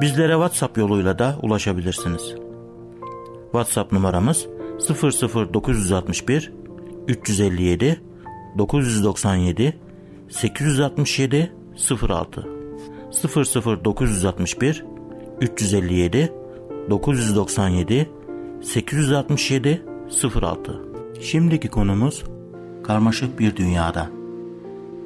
Bizlere WhatsApp yoluyla da ulaşabilirsiniz. WhatsApp numaramız 00961 357 997 867 06 00961 357 997 867 06 Şimdiki konumuz karmaşık bir dünyada.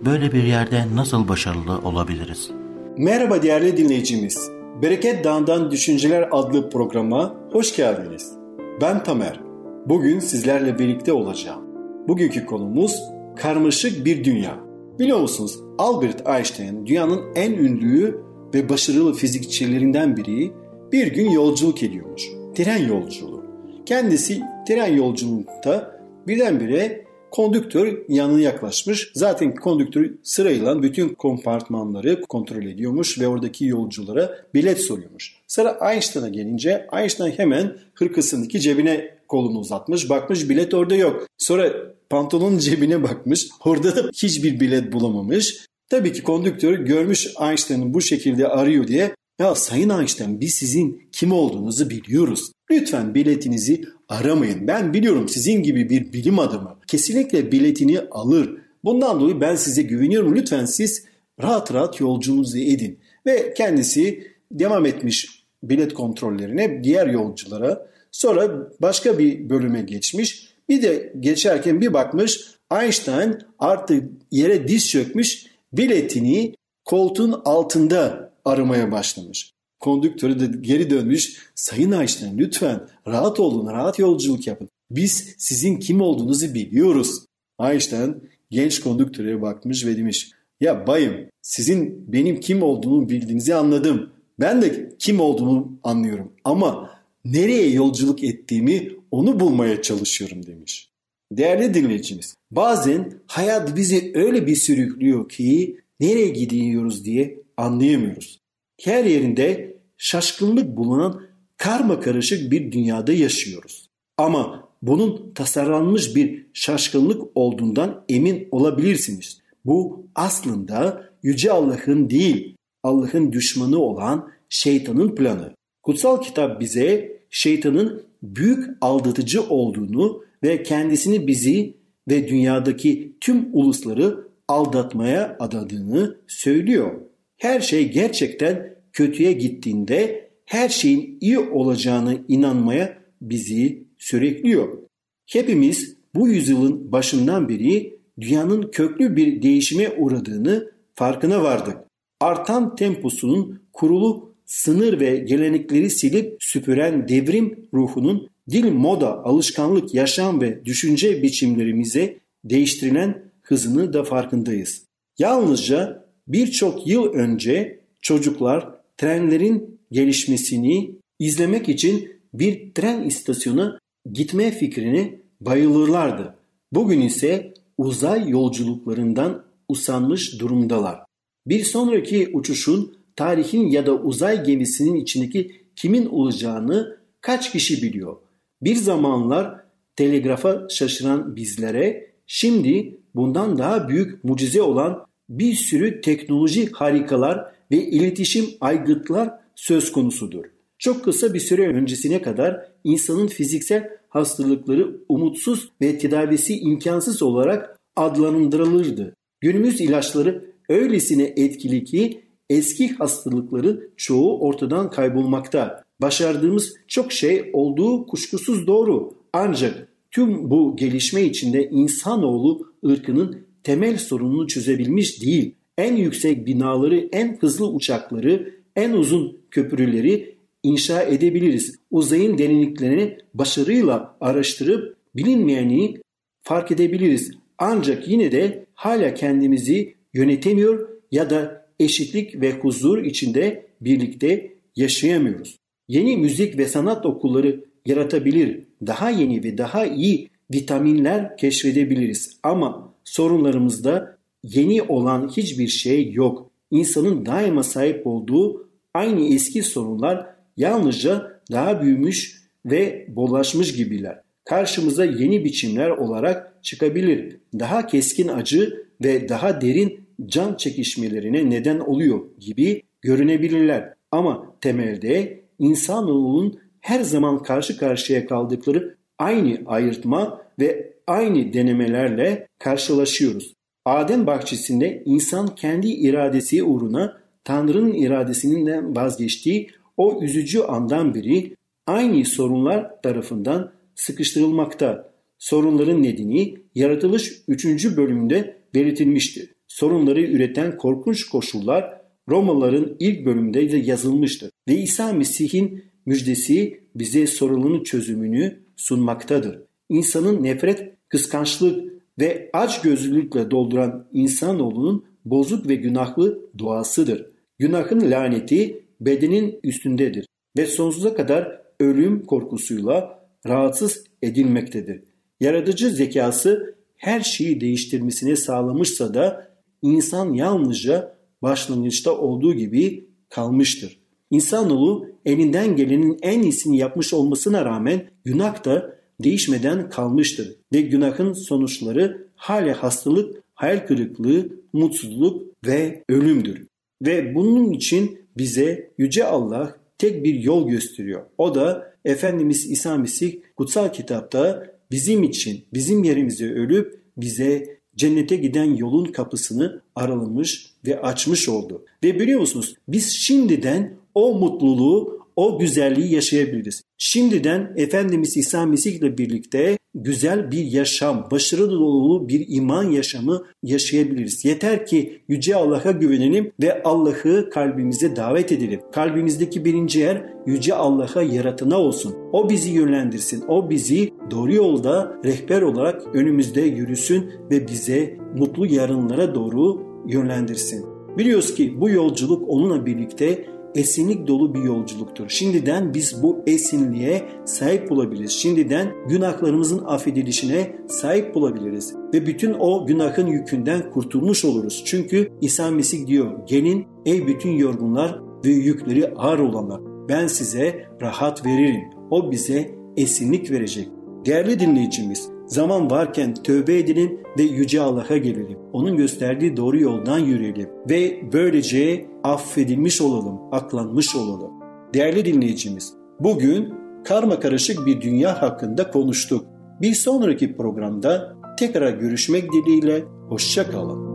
Böyle bir yerde nasıl başarılı olabiliriz? Merhaba değerli dinleyicimiz. Bereket Dağı'ndan Düşünceler adlı programa hoş geldiniz. Ben Tamer. Bugün sizlerle birlikte olacağım. Bugünkü konumuz karmaşık bir dünya. Biliyor musunuz Albert Einstein dünyanın en ünlü ve başarılı fizikçilerinden biri bir gün yolculuk ediyormuş. Tren yolculuğu. Kendisi tren yolculuğunda birdenbire Kondüktör yanına yaklaşmış. Zaten kondüktör sırayla bütün kompartmanları kontrol ediyormuş ve oradaki yolculara bilet soruyormuş. Sıra Einstein'a gelince Einstein hemen hırkasındaki cebine kolunu uzatmış. Bakmış bilet orada yok. Sonra pantolonun cebine bakmış. Orada da hiçbir bilet bulamamış. Tabii ki kondüktör görmüş Einstein'ın bu şekilde arıyor diye ya Sayın Einstein biz sizin kim olduğunuzu biliyoruz. Lütfen biletinizi aramayın. Ben biliyorum sizin gibi bir bilim adamı kesinlikle biletini alır. Bundan dolayı ben size güveniyorum. Lütfen siz rahat rahat yolculuğunuzu edin. Ve kendisi devam etmiş bilet kontrollerine diğer yolculara. Sonra başka bir bölüme geçmiş. Bir de geçerken bir bakmış Einstein artık yere diz çökmüş biletini koltuğun altında aramaya başlamış. Kondüktörü de geri dönmüş. Sayın Einstein lütfen rahat olun, rahat yolculuk yapın. Biz sizin kim olduğunuzu biliyoruz. Einstein genç kondüktöre bakmış ve demiş. Ya bayım sizin benim kim olduğumu bildiğinizi anladım. Ben de kim olduğumu anlıyorum ama nereye yolculuk ettiğimi onu bulmaya çalışıyorum demiş. Değerli dinleyicimiz, bazen hayat bizi öyle bir sürüklüyor ki nereye gidiyoruz diye anlayamıyoruz. Her yerinde şaşkınlık bulunan karma karışık bir dünyada yaşıyoruz. Ama bunun tasarlanmış bir şaşkınlık olduğundan emin olabilirsiniz. Bu aslında Yüce Allah'ın değil, Allah'ın düşmanı olan şeytanın planı. Kutsal kitap bize şeytanın büyük aldatıcı olduğunu ve kendisini bizi ve dünyadaki tüm ulusları aldatmaya adadığını söylüyor. Her şey gerçekten kötüye gittiğinde her şeyin iyi olacağını inanmaya bizi sürükliyor. Hepimiz bu yüzyılın başından beri dünyanın köklü bir değişime uğradığını farkına vardık. Artan temposunun kurulu sınır ve gelenekleri silip süpüren devrim ruhunun dil, moda, alışkanlık, yaşam ve düşünce biçimlerimize değiştirilen hızını da farkındayız. Yalnızca birçok yıl önce çocuklar trenlerin gelişmesini izlemek için bir tren istasyonuna gitme fikrini bayılırlardı. Bugün ise uzay yolculuklarından usanmış durumdalar. Bir sonraki uçuşun tarihin ya da uzay gemisinin içindeki kimin olacağını kaç kişi biliyor? Bir zamanlar telegrafa şaşıran bizlere şimdi bundan daha büyük mucize olan bir sürü teknoloji harikalar ve iletişim aygıtlar söz konusudur. Çok kısa bir süre öncesine kadar insanın fiziksel hastalıkları umutsuz ve tedavisi imkansız olarak adlandırılırdı. Günümüz ilaçları öylesine etkili ki eski hastalıkların çoğu ortadan kaybolmakta. Başardığımız çok şey olduğu kuşkusuz doğru. Ancak tüm bu gelişme içinde insanoğlu ırkının temel sorununu çözebilmiş değil. En yüksek binaları, en hızlı uçakları, en uzun köprüleri inşa edebiliriz. Uzayın derinliklerini başarıyla araştırıp bilinmeyeni fark edebiliriz. Ancak yine de hala kendimizi yönetemiyor ya da eşitlik ve huzur içinde birlikte yaşayamıyoruz. Yeni müzik ve sanat okulları yaratabilir. Daha yeni ve daha iyi vitaminler keşfedebiliriz. Ama sorunlarımızda yeni olan hiçbir şey yok. İnsanın daima sahip olduğu aynı eski sorunlar yalnızca daha büyümüş ve bollaşmış gibiler. Karşımıza yeni biçimler olarak çıkabilir. Daha keskin acı ve daha derin can çekişmelerine neden oluyor gibi görünebilirler. Ama temelde insanoğlunun her zaman karşı karşıya kaldıkları aynı ayırtma ve aynı denemelerle karşılaşıyoruz. Adem bahçesinde insan kendi iradesi uğruna Tanrı'nın iradesinden vazgeçtiği o üzücü andan beri aynı sorunlar tarafından sıkıştırılmakta. Sorunların nedeni yaratılış 3. bölümünde belirtilmiştir. Sorunları üreten korkunç koşullar Romalıların ilk bölümünde de yazılmıştır. Ve İsa Mesih'in müjdesi bize sorunun çözümünü sunmaktadır. İnsanın nefret, kıskançlık ve aç gözlülükle dolduran insanoğlunun bozuk ve günahlı doğasıdır. Günahın laneti bedenin üstündedir ve sonsuza kadar ölüm korkusuyla rahatsız edilmektedir. Yaratıcı zekası her şeyi değiştirmesini sağlamışsa da insan yalnızca başlangıçta olduğu gibi kalmıştır. İnsanoğlu elinden gelenin en iyisini yapmış olmasına rağmen günah da değişmeden kalmıştır ve günahın sonuçları hala hastalık, hayal kırıklığı, mutsuzluk ve ölümdür. Ve bunun için bize Yüce Allah tek bir yol gösteriyor. O da Efendimiz İsa Mesih kutsal kitapta bizim için, bizim yerimize ölüp bize cennete giden yolun kapısını aralamış ve açmış oldu. Ve biliyor musunuz biz şimdiden o mutluluğu, o güzelliği yaşayabiliriz. Şimdiden Efendimiz İsa Mesih ile birlikte güzel bir yaşam, başarılı dolu bir iman yaşamı yaşayabiliriz. Yeter ki Yüce Allah'a güvenelim ve Allah'ı kalbimize davet edelim. Kalbimizdeki birinci yer Yüce Allah'a yaratına olsun. O bizi yönlendirsin. O bizi doğru yolda rehber olarak önümüzde yürüsün ve bize mutlu yarınlara doğru yönlendirsin. Biliyoruz ki bu yolculuk onunla birlikte esinlik dolu bir yolculuktur. Şimdiden biz bu esinliğe sahip olabiliriz. Şimdiden günahlarımızın affedilişine sahip olabiliriz. Ve bütün o günahın yükünden kurtulmuş oluruz. Çünkü İsa Mesih diyor gelin ey bütün yorgunlar ve yükleri ağır olanlar ben size rahat veririm. O bize esinlik verecek. Değerli dinleyicimiz Zaman varken tövbe edelim ve Yüce Allah'a gelelim. Onun gösterdiği doğru yoldan yürüyelim ve böylece affedilmiş olalım, aklanmış olalım. Değerli dinleyicimiz, bugün karma karışık bir dünya hakkında konuştuk. Bir sonraki programda tekrar görüşmek dileğiyle, hoşçakalın.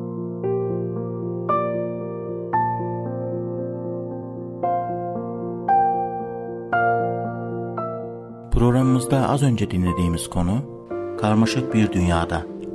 Programımızda az önce dinlediğimiz konu karmaşık bir dünyada.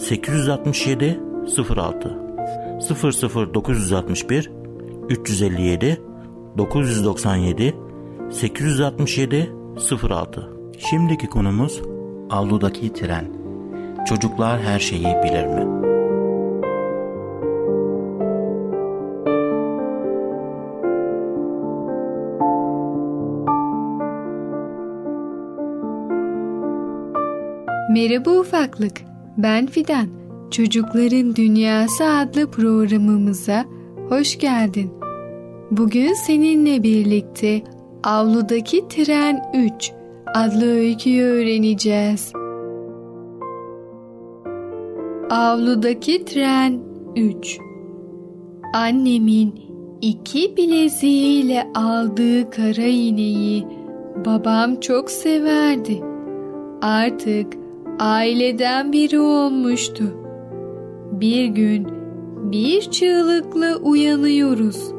867 06 00 961 357 997 867 06 Şimdiki konumuz avludaki tren. Çocuklar her şeyi bilir mi? Merhaba ufaklık, ben Fidan. Çocukların Dünyası adlı programımıza hoş geldin. Bugün seninle birlikte Avludaki Tren 3 adlı öyküyü öğreneceğiz. Avludaki Tren 3 Annemin iki bileziğiyle aldığı kara iğneyi babam çok severdi. Artık aileden biri olmuştu. Bir gün bir çığlıkla uyanıyoruz.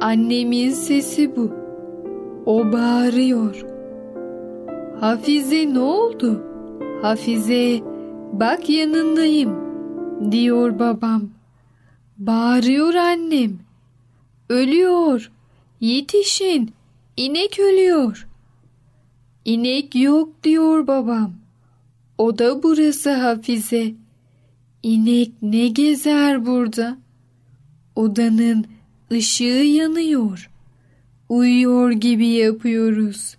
Annemin sesi bu. O bağırıyor. Hafize ne oldu? Hafize bak yanındayım diyor babam. Bağırıyor annem. Ölüyor. Yetişin. İnek ölüyor. İnek yok diyor babam. O da burası Hafize. İnek ne gezer burada? Odanın ışığı yanıyor. Uyuyor gibi yapıyoruz.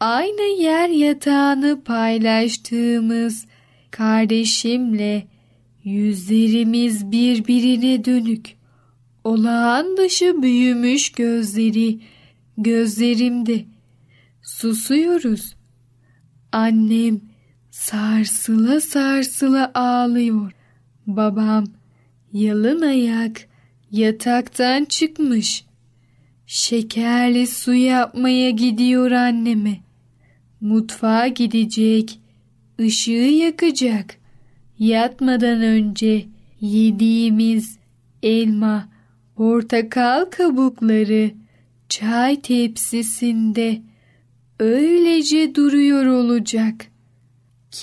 Aynı yer yatağını paylaştığımız kardeşimle yüzlerimiz birbirine dönük. Olağan dışı büyümüş gözleri gözlerimde. Susuyoruz. Annem sarsıla sarsıla ağlıyor. Babam yalın ayak yataktan çıkmış. Şekerli su yapmaya gidiyor anneme. Mutfağa gidecek, ışığı yakacak. Yatmadan önce yediğimiz elma, portakal kabukları çay tepsisinde öylece duruyor olacak.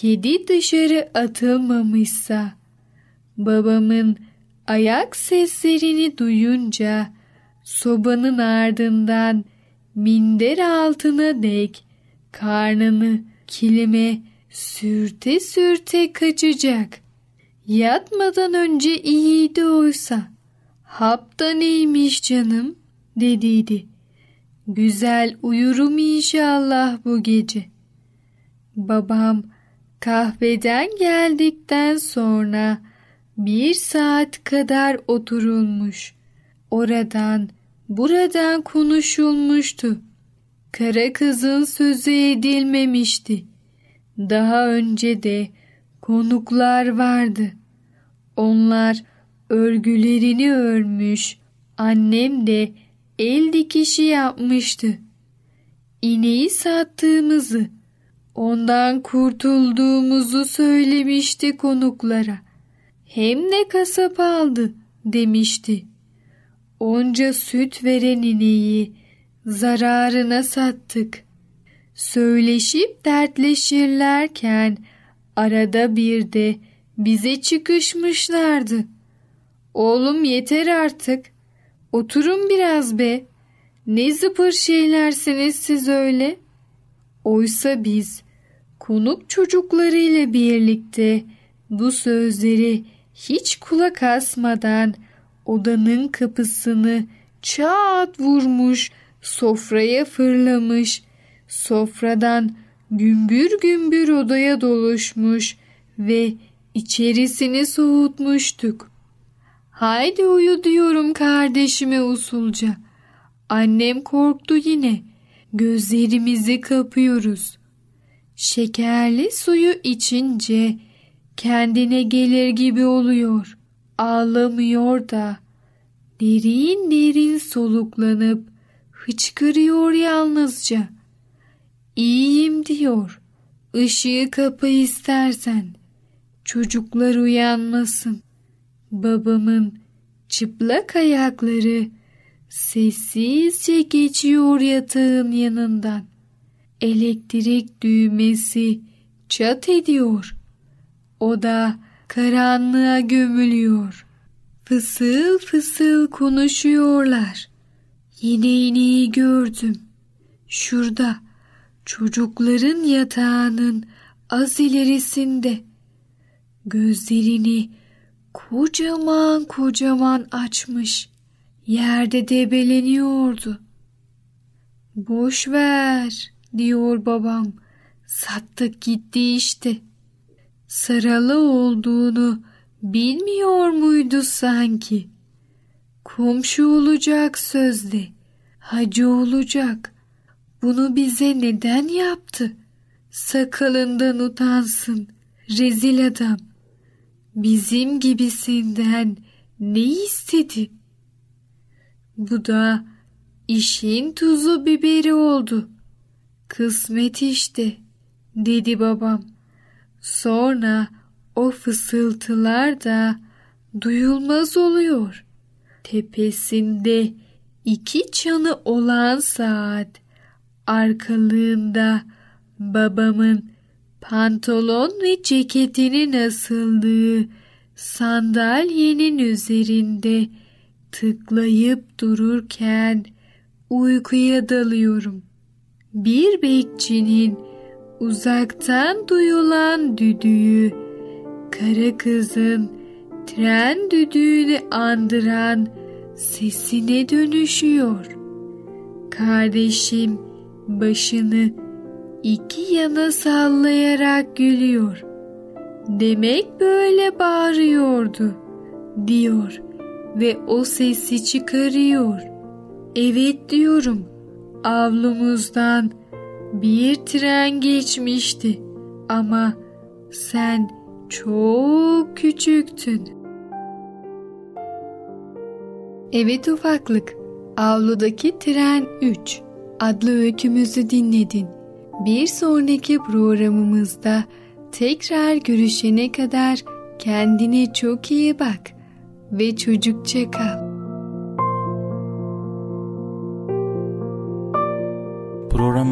Kedi dışarı atılmamışsa babamın ayak seslerini duyunca sobanın ardından minder altına dek karnını kilime sürte sürte kaçacak. Yatmadan önce iyiydi oysa. Hap da neymiş canım dediydi. Güzel uyurum inşallah bu gece. Babam kahveden geldikten sonra bir saat kadar oturulmuş. Oradan buradan konuşulmuştu. Kara kızın sözü edilmemişti. Daha önce de konuklar vardı. Onlar örgülerini örmüş, annem de el dikişi yapmıştı. İneği sattığımızı, ondan kurtulduğumuzu söylemişti konuklara. Hem de kasap aldı demişti. Onca süt veren ineği zararına sattık. Söyleşip dertleşirlerken arada bir de bize çıkışmışlardı. Oğlum yeter artık. Oturun biraz be. Ne zıpır şeylersiniz siz öyle. Oysa biz konuk çocuklarıyla birlikte bu sözleri hiç kulak asmadan odanın kapısını çat vurmuş, sofraya fırlamış, sofradan gümbür gümbür odaya doluşmuş ve içerisini soğutmuştuk. Haydi uyu diyorum kardeşime usulca. Annem korktu yine. Gözlerimizi kapıyoruz. Şekerli suyu içince kendine gelir gibi oluyor. Ağlamıyor da derin derin soluklanıp hıçkırıyor yalnızca. İyiyim diyor. Işığı kapa istersen. Çocuklar uyanmasın. Babamın çıplak ayakları sessizce geçiyor yatağın yanından. Elektrik düğmesi çat ediyor. O da karanlığa gömülüyor. Fısıl fısıl konuşuyorlar. Yine ineği gördüm. Şurada çocukların yatağının az ilerisinde. Gözlerini kocaman kocaman açmış. Yerde debeleniyordu. Boş ver diyor babam. Sattık gitti işte. Saralı olduğunu bilmiyor muydu sanki? Komşu olacak sözde. Hacı olacak. Bunu bize neden yaptı? Sakalından utansın. Rezil adam. Bizim gibisinden ne istedi? Bu da işin tuzu biberi oldu. Kısmet işte, dedi babam. Sonra o fısıltılar da duyulmaz oluyor. Tepesinde iki çanı olan saat, arkalığında babamın pantolon ve ceketinin asıldığı sandalyenin üzerinde tıklayıp dururken uykuya dalıyorum. Bir bekçinin uzaktan duyulan düdüğü, kara kızın tren düdüğünü andıran sesine dönüşüyor. Kardeşim başını iki yana sallayarak gülüyor. Demek böyle bağırıyordu, diyor ve o sesi çıkarıyor. Evet diyorum, avlumuzdan bir tren geçmişti ama sen çok küçüktün. Evet ufaklık, avludaki tren 3 adlı öykümüzü dinledin. Bir sonraki programımızda tekrar görüşene kadar kendine çok iyi bak ve çocukça kal.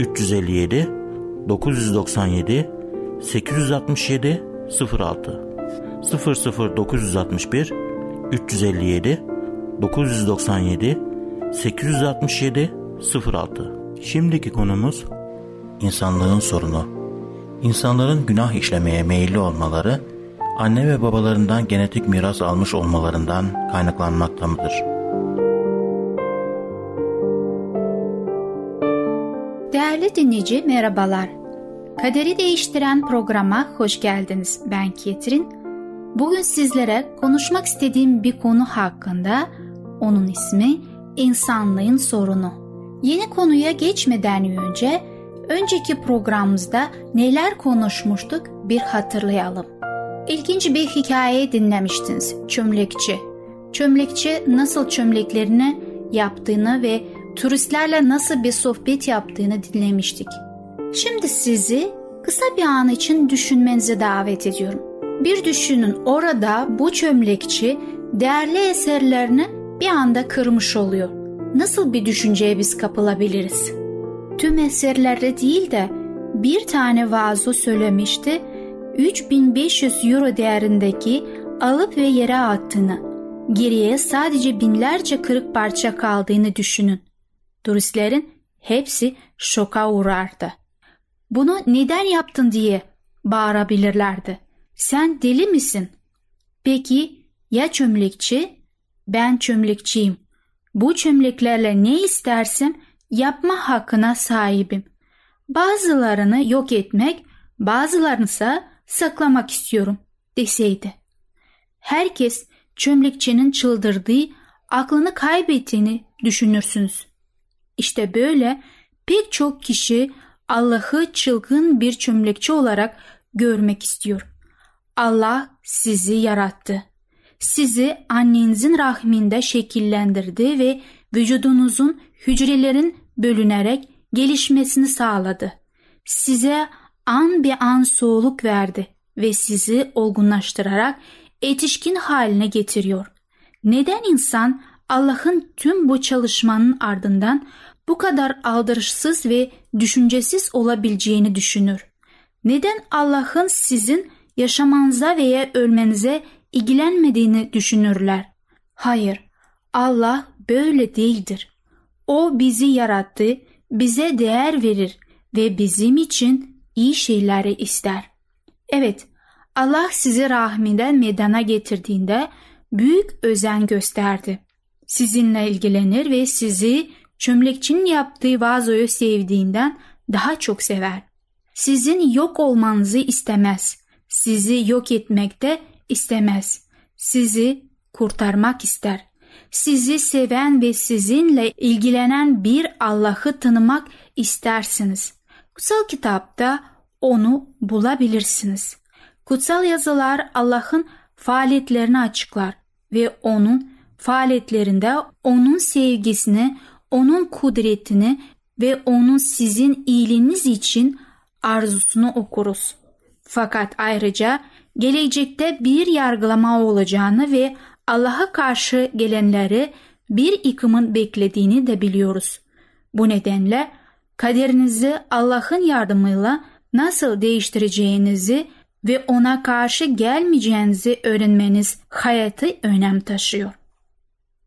357 997 867 06 00961 357 997 867 06 Şimdiki konumuz insanlığın sorunu. İnsanların günah işlemeye meyilli olmaları, anne ve babalarından genetik miras almış olmalarından kaynaklanmakta mıdır? Değerli dinleyici merhabalar. Kaderi Değiştiren programa hoş geldiniz. Ben Ketrin. Bugün sizlere konuşmak istediğim bir konu hakkında onun ismi insanlığın sorunu. Yeni konuya geçmeden önce önceki programımızda neler konuşmuştuk bir hatırlayalım. İlginç bir hikaye dinlemiştiniz çömlekçi. Çömlekçi nasıl çömleklerini yaptığını ve turistlerle nasıl bir sohbet yaptığını dinlemiştik. Şimdi sizi kısa bir an için düşünmenize davet ediyorum. Bir düşünün orada bu çömlekçi değerli eserlerini bir anda kırmış oluyor. Nasıl bir düşünceye biz kapılabiliriz? Tüm eserlerde değil de bir tane vazo söylemişti 3500 euro değerindeki alıp ve yere attığını, geriye sadece binlerce kırık parça kaldığını düşünün. Turistlerin hepsi şoka uğrardı. Bunu neden yaptın diye bağırabilirlerdi. Sen deli misin? Peki ya çömlekçi? Ben çömlekçiyim. Bu çömleklerle ne istersem yapma hakkına sahibim. Bazılarını yok etmek, bazılarını ise saklamak istiyorum deseydi. Herkes çömlekçinin çıldırdığı, aklını kaybettiğini düşünürsünüz. İşte böyle pek çok kişi Allah'ı çılgın bir çömlekçi olarak görmek istiyor. Allah sizi yarattı. Sizi annenizin rahminde şekillendirdi ve vücudunuzun hücrelerin bölünerek gelişmesini sağladı. Size an bir an soğuluk verdi ve sizi olgunlaştırarak yetişkin haline getiriyor. Neden insan Allah'ın tüm bu çalışmanın ardından bu kadar aldırışsız ve düşüncesiz olabileceğini düşünür? Neden Allah'ın sizin yaşamanıza veya ölmenize ilgilenmediğini düşünürler? Hayır, Allah böyle değildir. O bizi yarattı, bize değer verir ve bizim için iyi şeyleri ister. Evet, Allah sizi rahminden meydana getirdiğinde büyük özen gösterdi. Sizinle ilgilenir ve sizi çömlekçinin yaptığı vazoyu sevdiğinden daha çok sever. Sizin yok olmanızı istemez. Sizi yok etmekte istemez. Sizi kurtarmak ister. Sizi seven ve sizinle ilgilenen bir Allah'ı tanımak istersiniz. Kutsal kitapta onu bulabilirsiniz. Kutsal yazılar Allah'ın faaliyetlerini açıklar ve onun faaliyetlerinde onun sevgisini, onun kudretini ve onun sizin iyiliğiniz için arzusunu okuruz. Fakat ayrıca gelecekte bir yargılama olacağını ve Allah'a karşı gelenleri bir yıkımın beklediğini de biliyoruz. Bu nedenle kaderinizi Allah'ın yardımıyla nasıl değiştireceğinizi ve ona karşı gelmeyeceğinizi öğrenmeniz hayatı önem taşıyor.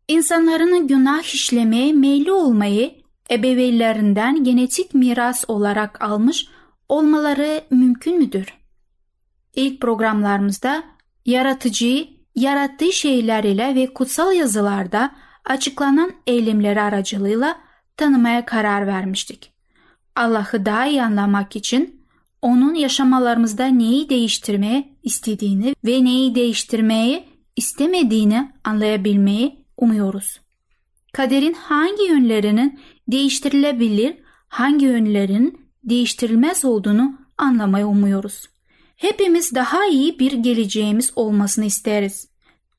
İnsanların günah işlemeye meyilli olmayı ebeveynlerinden genetik miras olarak almış olmaları mümkün müdür? İlk programlarımızda yaratıcıyı yarattığı şeyler ile ve kutsal yazılarda açıklanan eylemleri aracılığıyla tanımaya karar vermiştik. Allah'ı daha iyi anlamak için onun yaşamalarımızda neyi değiştirmeye istediğini ve neyi değiştirmeyi istemediğini anlayabilmeyi umuyoruz. Kaderin hangi yönlerinin değiştirilebilir, hangi yönlerin değiştirilmez olduğunu anlamayı umuyoruz. Hepimiz daha iyi bir geleceğimiz olmasını isteriz.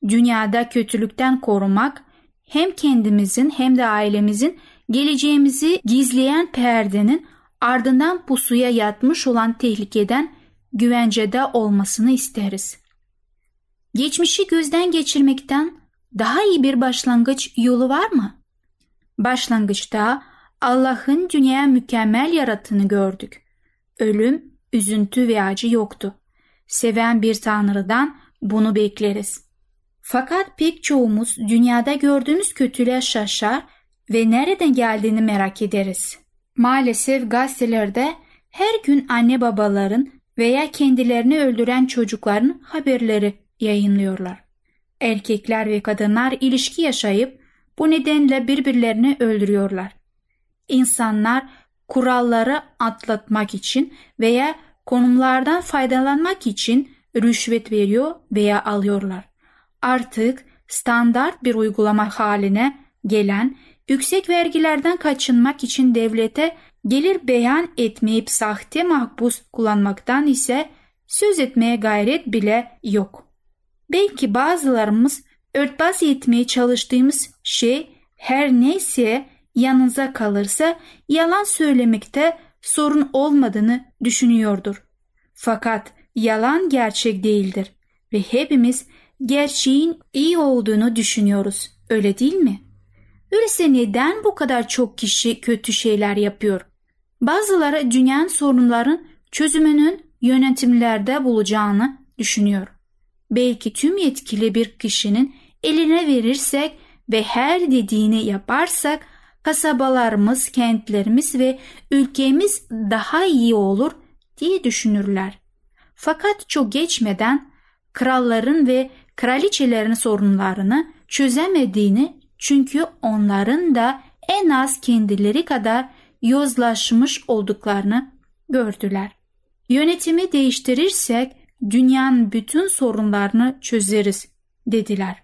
Dünyada kötülükten korumak hem kendimizin hem de ailemizin geleceğimizi gizleyen perdenin ardından pusuya yatmış olan tehlikeden güvencede olmasını isteriz. Geçmişi gözden geçirmekten daha iyi bir başlangıç yolu var mı? Başlangıçta Allah'ın dünyaya mükemmel yarattığını gördük. Ölüm, üzüntü ve acı yoktu. Seven bir tanrıdan bunu bekleriz. Fakat pek çoğumuz dünyada gördüğümüz kötülüğe şaşar ve nereden geldiğini merak ederiz. Maalesef gazetelerde her gün anne babaların veya kendilerini öldüren çocukların haberleri yayınlıyorlar. Erkekler ve kadınlar ilişki yaşayıp bu nedenle birbirlerini öldürüyorlar. İnsanlar kuralları atlatmak için veya konumlardan faydalanmak için rüşvet veriyor veya alıyorlar. Artık standart bir uygulama haline gelen yüksek vergilerden kaçınmak için devlete gelir beyan etmeyip sahte mahpus kullanmaktan ise söz etmeye gayret bile yok. Belki bazılarımız örtbas etmeye çalıştığımız şey her neyse yanınıza kalırsa yalan söylemekte sorun olmadığını düşünüyordur. Fakat yalan gerçek değildir ve hepimiz gerçeğin iyi olduğunu düşünüyoruz. Öyle değil mi? Öyleyse neden bu kadar çok kişi kötü şeyler yapıyor? Bazıları dünyanın sorunların çözümünün yönetimlerde bulacağını düşünüyor. Belki tüm yetkili bir kişinin eline verirsek ve her dediğini yaparsak kasabalarımız, kentlerimiz ve ülkemiz daha iyi olur diye düşünürler. Fakat çok geçmeden kralların ve kraliçelerin sorunlarını çözemediğini çünkü onların da en az kendileri kadar yozlaşmış olduklarını gördüler. Yönetimi değiştirirsek dünyanın bütün sorunlarını çözeriz dediler.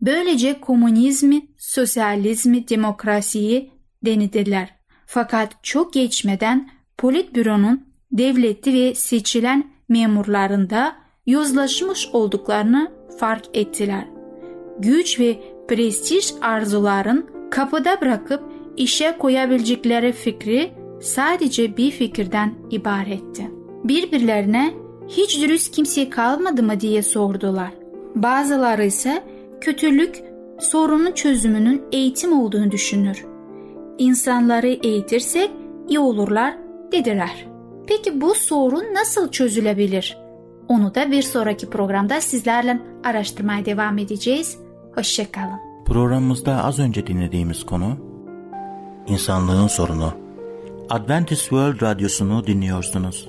Böylece komünizmi, sosyalizmi, demokrasiyi denediler. Fakat çok geçmeden politbüronun devleti ve seçilen memurlarında yozlaşmış olduklarını fark ettiler. Güç ve prestij arzuların kapıda bırakıp işe koyabilecekleri fikri sadece bir fikirden ibaretti. Birbirlerine hiç dürüst kimse kalmadı mı diye sordular. Bazıları ise kötülük sorunun çözümünün eğitim olduğunu düşünür. İnsanları eğitirsek iyi olurlar dediler. Peki bu sorun nasıl çözülebilir? Onu da bir sonraki programda sizlerle araştırmaya devam edeceğiz. Hoşçakalın. Programımızda az önce dinlediğimiz konu insanlığın sorunu. Adventist World Radyosu'nu dinliyorsunuz.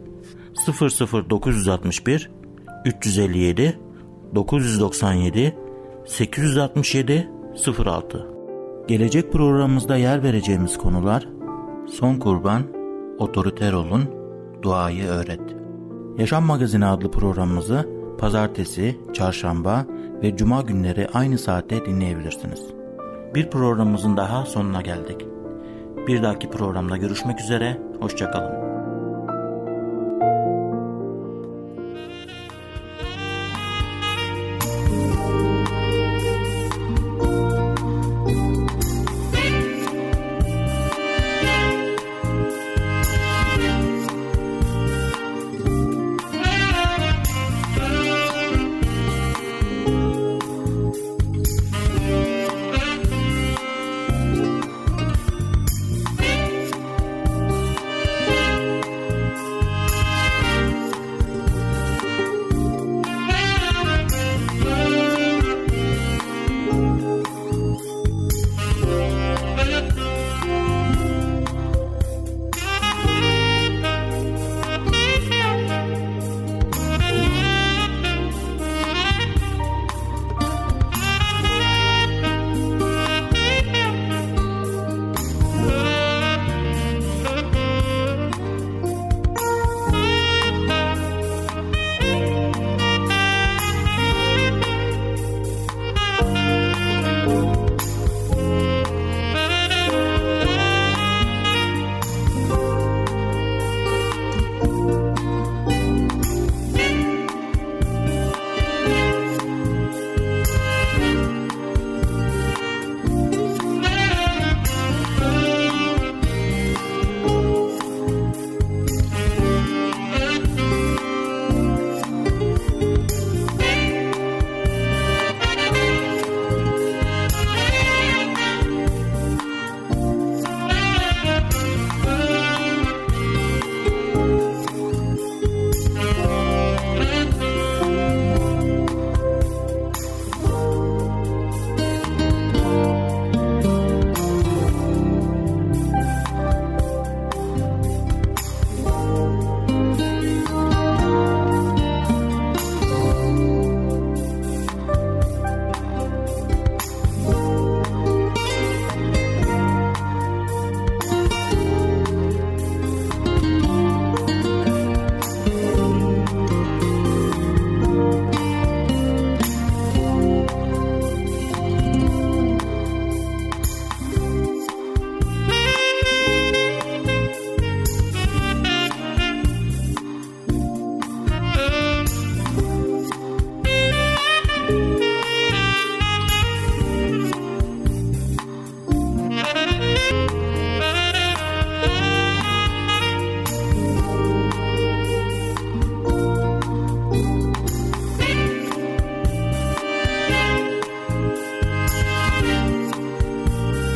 00961 357 997 867 06 Gelecek programımızda yer vereceğimiz konular Son kurban, otoriter olun, duayı öğret. Yaşam Magazini adlı programımızı pazartesi, çarşamba ve cuma günleri aynı saatte dinleyebilirsiniz. Bir programımızın daha sonuna geldik. Bir dahaki programda görüşmek üzere, hoşçakalın.